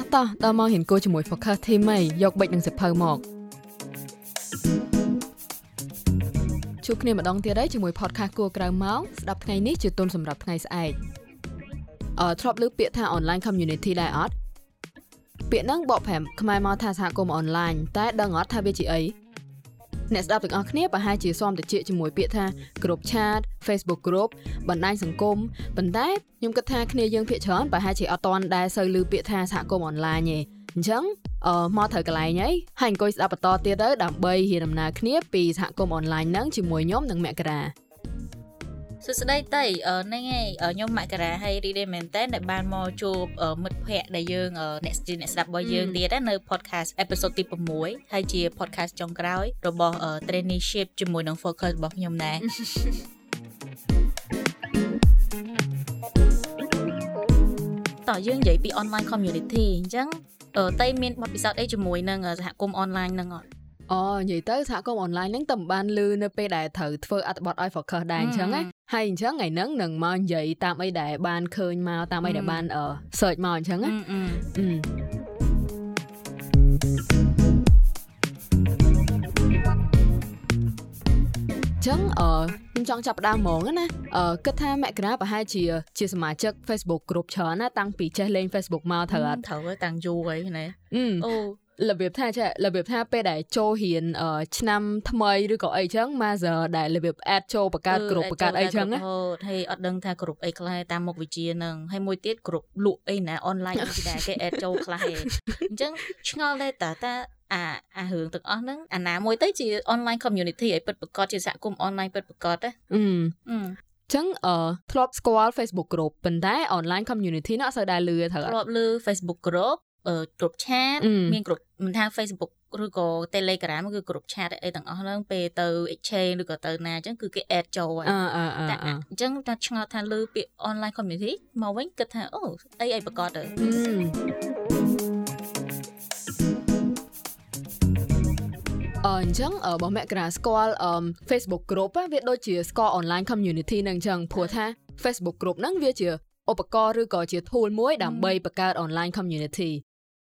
ោះតោះដល់មកហ៊ានគួរជាមួយ Focus Team ហីយកបិចនឹងសិភៅមកជួបគ្នាម្ដងទៀតហើយជាមួយ podcast គួរក្រៅមកស្ដាប់ថ្ងៃនេះជាទុនសម្រាប់ថ្ងៃស្អែកអឺធ្លាប់លើពាក្យថា online community ដែរអត់ពាក្យហ្នឹងបកប្រែខ្មែរមកថាសហគមន៍អនឡាញតែដឹងអត់ថាវាជាអី អ្នកស្ដាប់ទាំងអស់គ្នាប្រហែលជាសមតិចជាមួយពាក្យថា group chat Facebook group បណ្ដាញសង្គមប៉ុន្តែខ្ញុំគិតថាគ្នាយើងភាគច្រើនប្រហែលជាអត់ទាន់ដែលសូវឮពាក្យថាសហគមន៍អនឡាញទេអញ្ចឹងអឺមកត្រូវកន្លែងហើយហើយអង្គុយស្ដាប់បន្តទៀតទៅដើម្បីរៀនដំណើរគ្នាពីសហគមន៍អនឡាញហ្នឹងជាមួយខ្ញុំនិងមករា សួស្តីតៃហ្នឹងហើយខ្ញុំមករាហើយរីដេមែនតើដែលបានមកជួបមិត្តភ័ក្តិដែលយើងអ្នកស្ទីអ្នកស្ដាប់របស់យើងទៀតនៅ podcast episode ទី6ហើយជា podcast ចុងក្រោយរបស់ traineeship ជាមួយនឹង focus របស់ខ្ញុំដែរតោះយើងនិយាយពី online community អញ្ចឹងតៃមានបទពិសោធន៍អីជាមួយនឹងសហគមន៍អនឡាញហ្នឹងអត់អូនិយាយទៅសហគមន៍អនឡាញហ្នឹងតំបានលឺនៅពេលដែលត្រូវធ្វើអត្ថបទឲ្យ focus ដែរអញ្ចឹងណា ហើយអញ្ចឹងថ្ងៃហ្នឹងនឹងមកនិយាយតាមអីដែលបានឃើញមកតាមអីដែលបាន search មកអញ្ចឹងណាចឹងអឺខ្ញុំចង់ចាប់ដើមហ្មងណាអឺគិតថាមករាប្រហែលជាជាសមាជិក Facebook group ច្រើនណាតាំងពីចេះលេង Facebook មកត្រូវអត់ត្រូវតាំងយូរហើយណាអូ របៀបថាចេះរបៀបថាពេលដែលចូលរៀនឆ្នាំថ្មីឬក៏អីចឹងមក giờ ដែលរបៀប add ចូលបង្កើតក្រុមបង្កើតអីចឹងណាហើយអត់ដឹងថាក្រុមអីខ្លះតាមមុខវិជ្ជានឹងហើយមួយទៀតក្រុមលក់អីណា online អីដែរគេ add ចូលខ្លះឯងអញ្ចឹងឆ្ងល់ដែរតើតាអាអារឿងទាំងអស់ហ្នឹងអាណាមួយទៅជា online community ឲ្យពិតប្រាកដជាសហគមន៍ online ពិតប្រាកដណាអឺចឹងអឺធ្លាប់ស្គាល់ Facebook group ប៉ុន្តែ online community នោះអត់សូវដែរលឺត្រូវធ្លាប់លឺ Facebook group អឺ group chat មាន group មិនថា Facebook ឬក៏ Telegram គឺ group chat អីទាំងអស់ហ្នឹងពេលទៅ exchange ឬក៏ទៅណាអញ្ចឹងគឺគេ add ចូលហើយតែអញ្ចឹងតែឆ្ងល់ថាលើពាក្យ online community មកវិញគិតថាអូអីអីប្រកបទៅអឺអញ្ចឹងបងមកក្រាស្គាល់ Facebook group វាដូចជាស្គាល់ online community នឹងអញ្ចឹងព្រោះថា Facebook group ហ្នឹងវាជាឧបករណ៍ឬក៏ជា tool មួយដើម្បីបង្កើត online community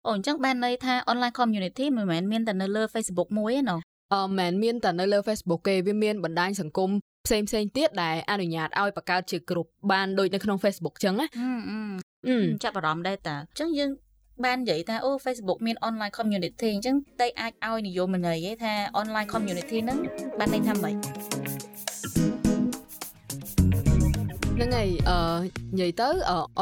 អូអញ្ចឹងបានន័យថា online community មិនមែនមានតែនៅលើ Facebook មួយទេណូអឺមិនមានតែនៅលើ Facebook ទេវាមានបណ្ដាញសង្គមផ្សេងផ្សេងទៀតដែលអនុញ្ញាតឲ្យបង្កើតជាក្រុមបានដូចនៅក្នុង Facebook ចឹងណាអឺចាប់អារម្មណ៍ដែរតាអញ្ចឹងយើងបាននិយាយថាអូ Facebook មាន online community អញ្ចឹងតែអាចឲ្យនិយមន័យថា online community ហ្នឹងបានន័យថាម៉េច ហ្នឹងហើយអឺនិយាយទៅ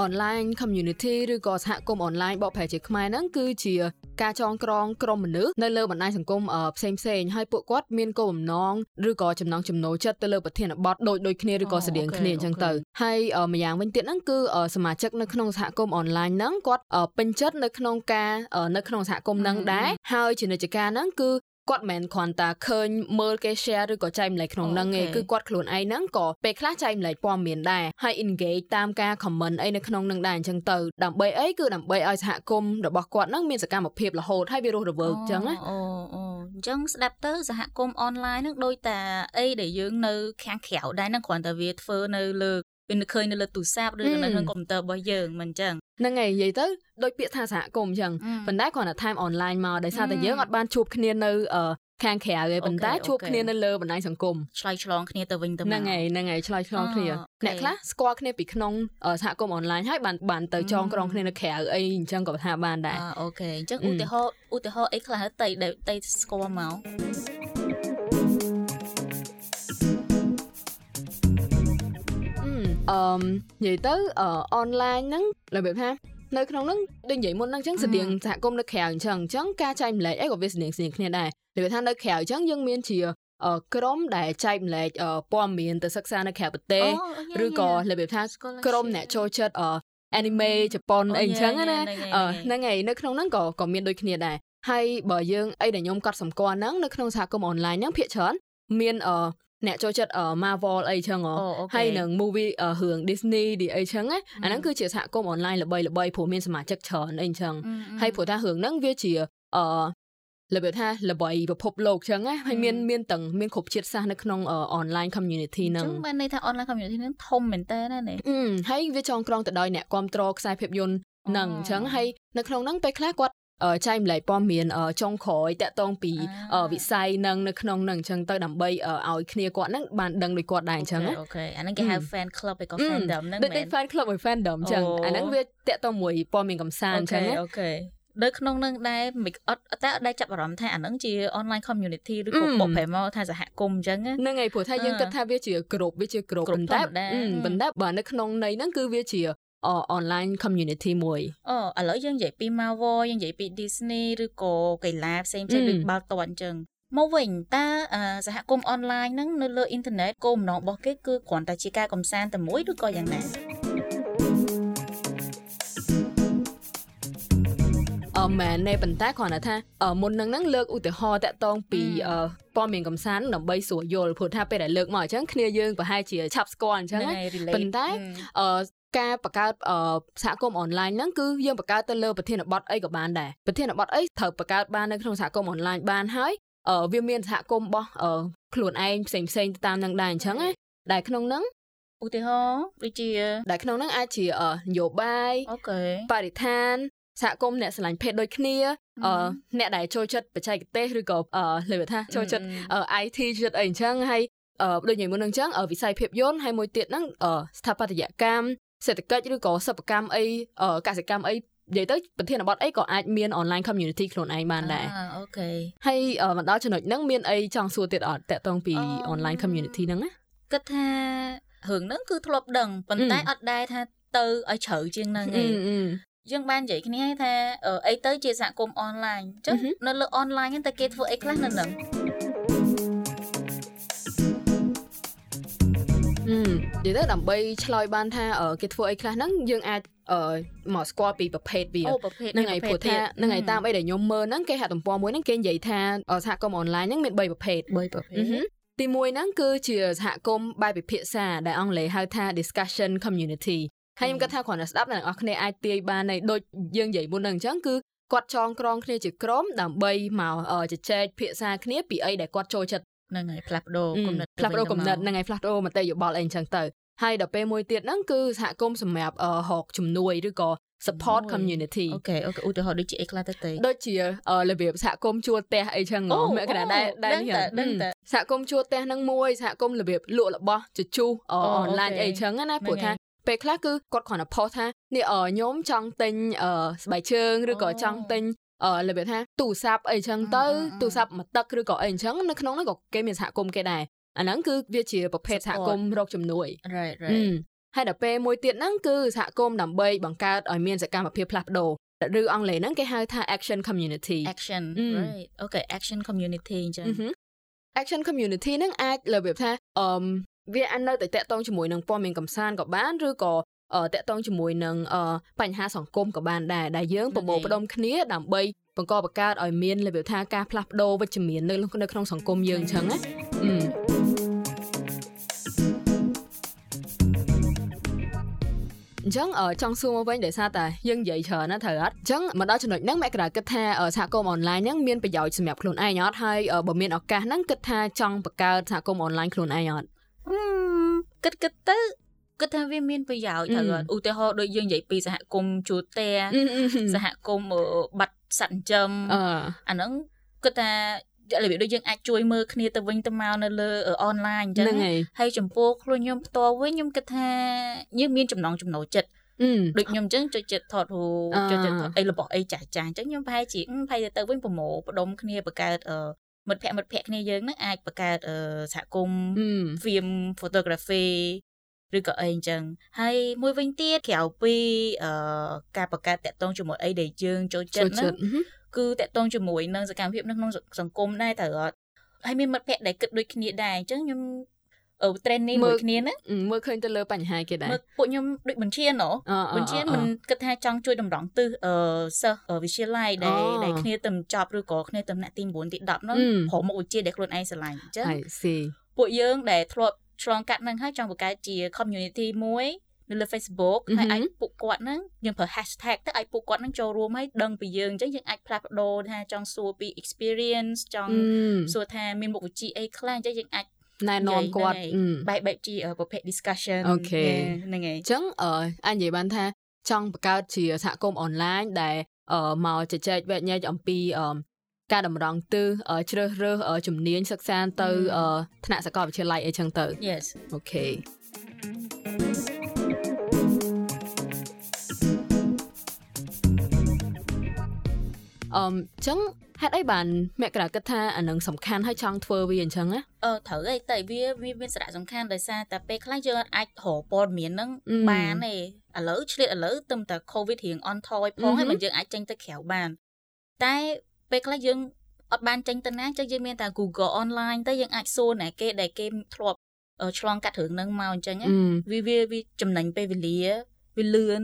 online community ឬក៏សហគមន៍ online បកប្រែជាខ្មែរហ្នឹងគឺជាការចងក្រងក្រុមមនុស្សនៅលើបណ្ដាញសង្គមផ្សេងផ្សេងហើយពួកគាត់មានគោលបំណងឬក៏ចំណងចំណូលចិត្តទៅលើប្រធានបទដូចដូចគ្នាឬក៏ស្តៀងគ្នាអញ្ចឹងទៅហើយម្យ៉ាងវិញទៀតហ្នឹងគឺសមាជិកនៅក្នុងសហគមន៍អនឡាញហ្នឹងគាត់ពេញចិត្តនៅក្នុងការនៅក្នុងសហគមន៍ហ្នឹងដែរហើយជានិច្ចការហ្នឹងគឺ គាត់មិនគ្រាន់តែឃើញមើលគេ share ឬក៏ចែកម្លែកក្នុងហ្នឹងទេគឺគាត់ខ្លួនឯងហ្នឹងក៏ពេលខ្លះចែកម្លែកព័ត៌មានដែរហើយ engage តាមការ comment អីនៅក្នុងហ្នឹងដែរអញ្ចឹងទៅដើម្បីអីគឺដើម្បីឲ្យសហគមន៍របស់គាត់ហ្នឹងមានសកម្មភាពរហូតហើយវារស់រវើកអញ្ចឹងណាអូអូអញ្ចឹងស្ដាប់ទៅសហគមន៍អនឡាញហ្នឹងដូចតែអីដែលយើងនៅខាងក្រៅដែរហ្នឹងគ្រាន់តែវាធ្វើនៅលើ វានឹកឃើញនៅលើទូរស័ព្ទឬនៅក្នុងកុំព្យូទ័ររបស់យើងមិនអញ្ចឹងហ្នឹងហើយនិយាយទៅដូចពាក្យថាសហគមន៍អញ្ចឹងប៉ុន្តែគ្រាន់តែ time online មកដោយសារតែយើងអត់បានជួបគ្នានៅខាងក្រៅទេប៉ុន្តែជួបគ្នានៅលើបណ្ដាញសង្គមឆ្លើយឆ្លងគ្នាទៅវិញទៅមកហ្នឹងហើយហ្នឹងហើយឆ្លើយឆ្លងគ្នាអ្នកខ្លះស្គាល់គ្នាពីក្នុងសហគមន៍អនឡាញហើយបានបានទៅចងក្រងគ្នានៅក្រៅអីអញ្ចឹងក៏ថាបានដែរអូខេអញ្ចឹងឧទាហរណ៍ឧទាហរណ៍អីខ្លះទៅទៅស្គាល់មក អឺនិយាយទៅអនឡាញហ្នឹងរបៀបថានៅក្នុងហ្នឹងដូចនិយាយមុនហ្នឹងអញ្ចឹងស្តៀងសហគមន៍នៅក្រៅអញ្ចឹងអញ្ចឹងការចែកម្លែកអីក៏វាស្តៀងស្តៀងគ្នាដែររបៀបថានៅក្រៅអញ្ចឹងយើងមានជាក្រុមដែលចែកម្លែកព័ត៌មានទៅសិក្សានៅក្រៅប្រទេសឬក៏របៀបថាក្រុមអ្នកចូលចិត្ត anime ជប៉ុនអីអញ្ចឹងណាហ្នឹងហើយនៅក្នុងហ្នឹងក៏ក៏មានដូចគ្នាដែរហើយបើយើងអីដែលខ្ញុំកត់សម្គាល់ហ្នឹងនៅក្នុងសហគមន៍អនឡាញហ្នឹងភាគច្រើនមាន អ្នកចូលចិត្ត Marvel អីចឹងហ៎ហើយនឹង movie រឿង Disney ឌីអីចឹងណាអាហ្នឹងគឺជាសហគមន៍អនឡាញល្បីល្បីព្រោះមានសមាជិកច្រើនអីចឹងហើយព្រោះថារឿងហ្នឹងវាជាអឺរបៀបថាល្បីពិភពលោកចឹងណាហើយមានមានទាំងមានគ្រប់ជាតិសាសន៍នៅក្នុង online community ហ្នឹងចឹងបានន័យថា online community ហ្នឹងធំមែនតើណានេះហើយវាចងក្រងទៅដោយអ្នកគ្រប់គ្រងខ្សែភាពយន្តនឹងអញ្ចឹងហើយនៅក្នុងហ្នឹងពេលខ្លះគាត់ ចែកម្លែកព័ត៌មានចុងក្រោយតាក់ទងពីវិស័យនឹងនៅក្នុងនឹងអញ្ចឹងទៅដើម្បីឲ្យគ្នាគាត់ហ្នឹងបានដឹងដូចគាត់ដែរអញ្ចឹងអូខេអាហ្នឹងគេហៅ fan club ឯក៏ fandom ហ្នឹងមែនដូច fan club មួយ fandom អញ្ចឹងអាហ្នឹងវាតាក់ទងមួយព័ត៌មានកំសាន្តអញ្ចឹងអូខេនៅក្នុងនឹងដែរមិនអត់តែអត់ដែរចាប់អារម្មណ៍ថាអានឹងជា online community ឬក៏បុកប្រែមកថាសហគមន៍អញ្ចឹងហ្នឹងហើយព្រោះថាយើងគិតថាវាជា group វាជា group ប៉ុន្តែប៉ុន្តែបើនៅក្នុងន័យហ្នឹងគឺវាជា online community មួយអូឥឡូវយើងនិយាយពី Marvel យើងនិយាយពី Disney ឬក៏កីឡាផ្សេងផ្សេងដូចបាល់ទាត់អញ្ចឹងមកវិញតើសហគមន៍អនឡាញហ្នឹងនៅលើអ៊ីនធឺណិតគោលបំណងរបស់គេគឺគ្រាន់តែជាការកំសាន្តតែមួយឬក៏យ៉ាងណាអមែនទេប៉ុន្តែគ្រាន់តែថាមុននឹងហ្នឹងលើកឧទាហរណ៍តាក់ទងពីព័ត៌មានកំសាន្តដើម្បីស្រួលយល់ព្រោះថាពេលដែលលើកមកអញ្ចឹងគ្នាយើងប្រហែលជាឆាប់ស្គាល់អញ្ចឹងប៉ុន្តែអឺ ការបង្កើតសហគមន៍អនឡាញហ្នឹងគឺយើងបង្កើតទៅលើប្រធានបទអីក៏បានដែរប្រធានបទអីត្រូវបង្កើតបាននៅក្នុងសហគមន៍អនឡាញបានហើយវាមានសហគមន៍របស់ខ្លួនឯងផ្សេងផ្សេងតាមនឹងដែរអញ្ចឹងណាដែលក្នុងហ្នឹងឧទាហរណ៍ដូចជាដែលក្នុងហ្នឹងអាចជានយោបាយអូខេបរិស្ថានសហគមន៍អ្នកស្រឡាញ់ភេទដូចគ្នាអឺអ្នកដែលចូលចិត្តបច្ចេកទេសឬក៏អឺលើថាចូលចិត្ត IT ចិត្តអីអញ្ចឹងហើយអឺដូចញ៉ៃមុនហ្នឹងអញ្ចឹងវិស័យភាពយន្តហើយមួយទៀតហ្នឹងស្ថាបត្យកម្ម សេដ្ឋកិច្ចឬក៏សិប្បកម្មអីកសិកម្មអីនិយាយទៅប្រធានបទអីក៏អាចមាន online community ខ្លួនឯងបានដែរអូខេហើយមកដល់ចំណុចហ្នឹងមានអីចង់សួរទៀតអត់តកតងពី online community ហ្នឹងណាគិតថារឿងហ្នឹងគឺធ្លាប់ដឹងប៉ុន្តែអត់ដែរថាទៅឲ្យជ្រៅជាងហ្នឹងឯងយើងបាននិយាយគ្នាថាអីទៅជាសហគមន៍អនឡាញអញ្ចឹងនៅលើអនឡាញហ្នឹងតែគេធ្វើអីខ្លះនៅហ្នឹង និយាយទៅដើម្បីឆ្លើយបានថាគេធ្វើអីខ្លះហ្នឹងយើងអាចមកស្គាល់ពីប្រភេទវាហ្នឹងហើយព្រោះថាហ្នឹងហើយតាមអីដែលខ្ញុំមើលហ្នឹងគេហទំព័រមួយហ្នឹងគេនិយាយថាសហគមន៍អនឡាញហ្នឹងមាន3ប្រភេទ3ប្រភេទទី1ហ្នឹងគឺជាសហគមន៍បែបពិភាក្សាដែលអង់គ្លេសហៅថា discussion community ហើយខ្ញុំគិតថាគ្រាន់តែស្ដាប់អ្នកនរអគ្នាអាចទាយបានហើយដូចយើងនិយាយមុនហ្នឹងអញ្ចឹងគឺគាត់ចងក្រងគ្នាជាក្រុមដើម្បីមកជជែកភាសាគ្នាពីអីដែលគាត់ចូលចិត្ត ហ្នឹងហើយផ្លាស់ប្ដូរគំនិតផ្លាស់ប្ដូរគំនិតហ្នឹងហើយផ្លាស់ប្ដូរមតិយោបល់អីអញ្ចឹងទៅហើយដល់ពេលមួយទៀតហ្នឹងគឺសហគមន៍សម្រាប់រកជំនួយឬក៏ support community អូខេអូខេឧទាហរណ៍ដូចជាអីខ្លះទៅទេដូចជារបៀបសហគមន៍ជួលផ្ទះអីចឹងហ៎មកកណ្ដាដែរដែរនេះសហគមន៍ជួលផ្ទះហ្នឹងមួយសហគមន៍របៀបលក់របស់ជជុះអនឡាញអីចឹងណាព្រោះថាពេលខ្លះគឺគាត់គ្រាន់តែផុសថានេះខ្ញុំចង់ទិញស្បែកជើងឬក៏ចង់ទិញអឺ របៀបថាទូរស័ព្ទអីចឹងទៅទូរស័ព្ទមួយទឹកឬក៏អីអញ្ចឹងនៅក្នុងនោះក៏គេមានសហគមន៍គេដែរអាហ្នឹងគឺវាជាប្រភេទសហគមន៍រកជំនួយ right right ហើយដល់ពេលមួយទៀតហ្នឹងគឺសហគមន៍ដើម្បីបង្កើតឲ្យមានសកម្មភាពផ្លាស់ប្ដូរឬអង់គ្លេសហ្នឹងគេហៅថា action community action right okay action community អញ្ចឹង action community ហ្នឹងអាចរបៀបថាអឺវាអាចនៅតែតកតងជាមួយនឹងព័ត៌មានកំសាន្តក៏បានឬក៏ តកតងជាមួយនឹងបញ្ហាសង្គមក៏បានដែរដែលយើងប្រមូលផ្ដុំគ្នាដើម្បីបង្កបង្កើតឲ្យមានរបៀបថាការផ្លាស់ប្ដូរវិជ្ជមាននៅនៅក្នុងសង្គមយើងអញ្ចឹងណាអញ្ចឹងចង់សួរមកវិញដោយសារតែយើងនិយាយច្រើនណាត្រូវអត់អញ្ចឹងមកដល់ចំណុចហ្នឹងមកក្រៅគិតថាសហគមន៍អនឡាញហ្នឹងមានប្រយោជន៍សម្រាប់ខ្លួនឯងអត់ហើយបើមានឱកាសហ្នឹងគិតថាចង់បង្កើតសហគមន៍អនឡាញខ្លួនឯងអត់គិតគិតទៅ គិតថាវាមានប្រយោជន៍ត្រូវឧទាហរណ៍ដូចយើងនិយាយពីសហគមន៍ជួលផ្ទះសហគមន៍បាត់សត្វចិញ្ចឹមអាហ្នឹងគិតថារបៀបដូចយើងអាចជួយមើលគ្នាទៅវិញទៅមកនៅលើអនឡាញអញ្ចឹងហើយចំពោះខ្លួនខ្ញុំផ្ទាល់វិញខ្ញុំគិតថាយើងមានចំណងចំណូលចិត្តដូចខ្ញុំអញ្ចឹងចូលចិត្តថតរូបចូលចិត្តថតអីរបស់អីចាស់ចាស់អញ្ចឹងខ្ញុំប្រហែលជាប្រហែលទៅវិញប្រមូលផ្ដុំគ្នាបង្កើតមិត្តភ័ក្តិមិត្តភ័ក្តិគ្នាយើងនឹងអាចបង្កើតសហគមន៍ film photography ឬក៏អីអញ្ចឹងហើយមួយវិញទៀតក្រៅពីការបង្កើតតកតងជាមួយអីដែលយើងចូលចិត្តហ្នឹងគឺតកតងជាមួយនឹងសកម្មភាពនៅក្នុងសង្គមដែរតើអត់ហើយមានមិត្តភ័ក្តិដែលគិតដូចគ្នាដែរអញ្ចឹងខ្ញុំអឺ training មួយគ្នាណាមើលឃើញទៅលើបញ្ហាគេដែរពួកខ្ញុំដូចបញ្ជាណបញ្ជាមិនគិតថាចង់ជួយតម្រង់ទិសអឺសិស្សវិទ្យាល័យដែលដែលគ្នាទៅចប់ឬក៏គ្នាទៅថ្នាក់ទី9ទី10ហ្នឹងព្រមមុខវិជ្ជាដែលខ្លួនឯងស្រឡាញ់អញ្ចឹងពួកយើងដែលធ្លាប់ ឆ្លងកាត់នឹងហើយចង់បង្កើតជា community មួយនៅលើ Facebook ហើយអាចពួកគាត់ហ្នឹងយើងប្រើ hashtag ទៅឲ្យពួកគាត់ហ្នឹងចូលរួមហើយដឹងពីយើងអញ្ចឹងយើងអាចផ្លាស់ប្ដូរថាចង់សួរពី experience ចង់សួរថាមានមុខវិជ្ជាអីខ្លះអញ្ចឹងយើងអាចណែនាំគាត់បែបបែបជាប្រភេទ discussion អូខេហ្នឹងហើយអញ្ចឹងអឺអញនិយាយបានថាចង់បង្កើតជាសហគមន៍អនឡាញដែលមកជជែកវែកញែកអំពី ការតម្រង់ទិសជ្រើសរើសជំនាញសិក្សាទៅថ្នាក់សាកលវិទ្យាល័យអីចឹងទៅ Yes អូខេអឺចឹងហេតុអីបានមកក្រាគិតថាអានឹងសំខាន់ហើយចង់ធ្វើវាអញ្ចឹងណាអឺត្រូវអីតែវាវាមានសារៈសំខាន់ដោយសារតែពេលខ្លះយើងអាចរកព័ត៌មានហ្នឹងបានទេឥឡូវឆ្លៀតឥឡូវទឹមតែ covid រៀងអន់ថយផងហើយមិនយើងអាចចេញទៅក្រៅបានតែ ពេលខ្លះយើងអត់បានចេញទៅណាចឹងយើងមានតែ Google online ទៅយើងអាចសួរណាគេដែលគេធ្លាប់ឆ្លងកាត់រឿងហ្នឹងមកអញ្ចឹងវាវាវាចំណេញពេលវេលាវាលឿន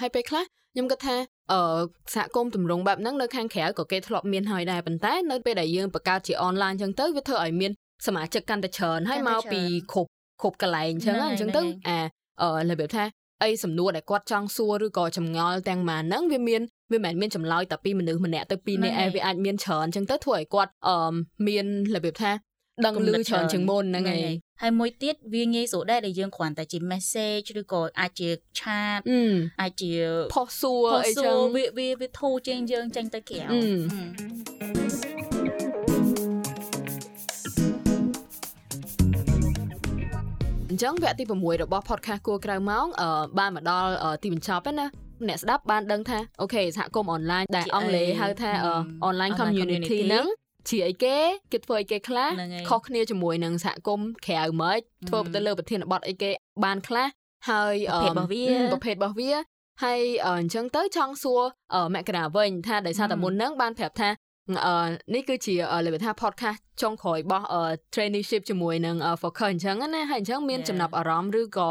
ហើយពេលខ្លះខ្ញុំគិតថាអឺសហគមន៍ទម្រង់បែបហ្នឹងនៅខាងក្រៅក៏គេធ្លាប់មានហើយដែរប៉ុន្តែនៅពេលដែលយើងបង្កើតជាអនឡាញអញ្ចឹងទៅវាធ្វើឲ្យមានសមាជិកកាន់តែច្រើនហើយមកពីគ្រប់គ្រប់កន្លែងអញ្ចឹងអញ្ចឹងទៅអាអឺរបៀបថា អីសំណួរដែលគាត់ចង់សួរឬក៏ចម្ងល់ទាំងម៉ានហ្នឹងវាមានវាមិនមែនមានចម្លើយតែពីមនុស្សម្នាក់ទៅពីរនាក់ឯងវាអាចមានច្រើនអញ្ចឹងទៅធ្វើឲ្យគាត់អឺមានរបៀបថាដឹងលឺច្រើនជាងមុនហ្នឹងឯងហើយមួយទៀតវាងាយស្រួលដែរដែលយើងគ្រាន់តែជា message ឬក៏អាចជា chat អាចជាផុសសួរអីចឹងវាវាវាធូរជាងយើងចេញទៅក្រៅ ចឹងវគ្គទី6របស់ podcast គួរក្រៅម៉ោងអឺបានមកដល់ទីបញ្ចប់ហើយណាអ្នកស្ដាប់បានដឹងថាអូខេសហគមន៍អនឡាញដែលអង់គ្លេសហៅថា online community ហ្នឹងជាអីគេគេធ្វើអីគេខ្លះខុសគ្នាជាមួយនឹងសហគមន៍ក្រៅមកធ្វើទៅលើប្រធានបទអីគេបានខ្លះហើយប្រភេទរបស់វាប្រភេទរបស់វាហើយអញ្ចឹងទៅចង់សួរមករាវិញថាដោយសារតែមុនហ្នឹងបានប្រាប់ថាអឺ នេះគឺជាលេខថា podcast ចុងក្រោយរបស់ traineeship ជាមួយនឹង focus អញ្ចឹងណាហើយអញ្ចឹងមានចំណាប់អារម្មណ៍ឬក៏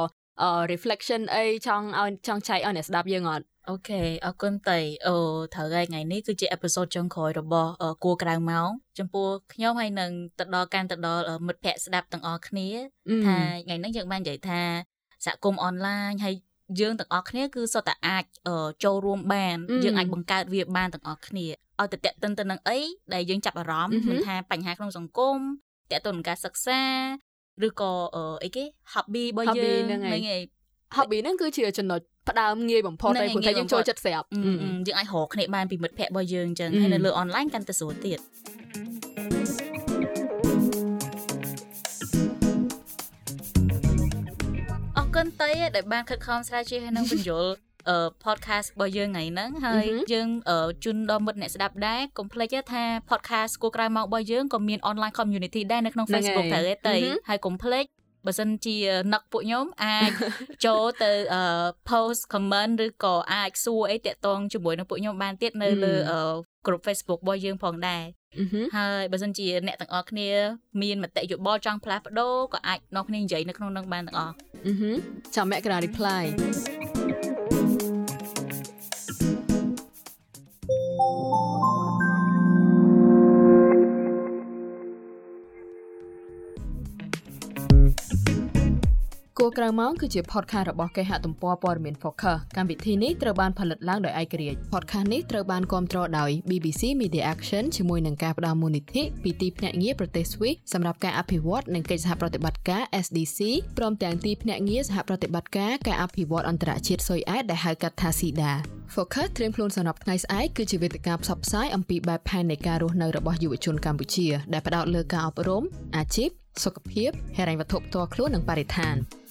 reflection អីចង់ឲ្យចង់ចែកឲ្យអ្នកស្ដាប់យើងអត់អូខេអរគុណតៃអូត្រូវហើយថ្ងៃនេះគឺជាអេពីសូតចុងក្រោយរបស់គួរក្រៅម៉ោងចំពោះខ្ញុំហើយនឹងទៅដល់ការទៅដល់មិត្តភ័ក្តិស្ដាប់ទាំងអស់គ្នាថាថ្ងៃនេះយើងបាននិយាយថាសហគមន៍អនឡាញហើយ យើងទាំងអស់គ្នាគឺសុទ្ធតែអាចចូលរួមបាន យើងអាចបង្កើតវាបានទាំងអស់គ្នាឲ្យទៅតេតិនទៅនឹងអីដែលយើងចាប់អារម្មណ៍មិនថាបញ្ហាក្នុងសង្គមតេតិននឹងការសិក្សាឬក៏អីគេ hobby របស់យើងហ្នឹងឯង hobby ហ្នឹងគឺជាចំណុចផ្ដើមងាយបំផុតហើយព្រោះតែយើងចូលចិត្តស្រាប់យើងអាចរកគ្នាបានពីមិត្តភ័ក្តិរបស់យើងអញ្ចឹងហើយនៅលើ online កាន់តែស្រួលទៀតអរ គុណតៃដែលបានខិតខំស្រាវជ្រាវហើយនឹងបញ្យល់អឺ podcast របស់យើងថ្ងៃហ្នឹងហើយយើងជូនដល់មិត្តអ្នកស្ដាប់ដែរកុំភ្លេចថា podcast គួរក្រៅមករបស់យើងក៏មាន online community ដែរនៅក្នុង Facebook ត្រូវទេហើយកុំភ្លេចបើសិនជានឹកពួកខ្ញុំអាចចូលទៅ post comment ឬក៏អាចសួរអីតាក់ទងជាមួយនឹងពួកខ្ញុំបានទៀតនៅលើ group Facebook របស់យើងផងដែរហើយបើសិនជាអ្នកទាំងអស់គ្នាមានមតិយោបល់ចង់ផ្លាស់ប្ដូរក៏អាចនាំគ្នានិយាយនៅក្នុងនឹងបានទាំងអស់ ចាំមកក្រា reply គួរក្រៅម៉ោងគឺជា podcast របស់គេហទំព័រព័ត៌មាន Focus កម្មវិធីនេះត្រូវបានផលិតឡើងដោយឯករាជ្យ podcast នេះត្រូវបានគាំទ្រដោយ BBC Media Action ជាមួយនឹងការផ្តល់មូលនិធិពីទីភ្នាក់ងារប្រទេស Swiss សម្រាប់ការអភិវឌ្ឍនិងកិច្ចសហប្រតិបត្តិការ SDC ព្រមទាំងទីភ្នាក់ងារសហប្រតិបត្តិការការអភិវឌ្ឍអន្តរជាតិស៊ុយអែតដែលហៅកាត់ថា SIDA Focus ត្រៀមខ្លួនសម្រាប់ថ្ងៃស្អែកគឺជាវេទិកាផ្សព្វផ្សាយអំពីបែបផែននៃការរស់នៅរបស់យុវជនកម្ពុជា ដែលផ្ដោតលើការអប់រំអាជីពសុខភាពហិរញ្ញវត្ថុផ្ទាល់ខ្លួននិងបរិស្ថាន។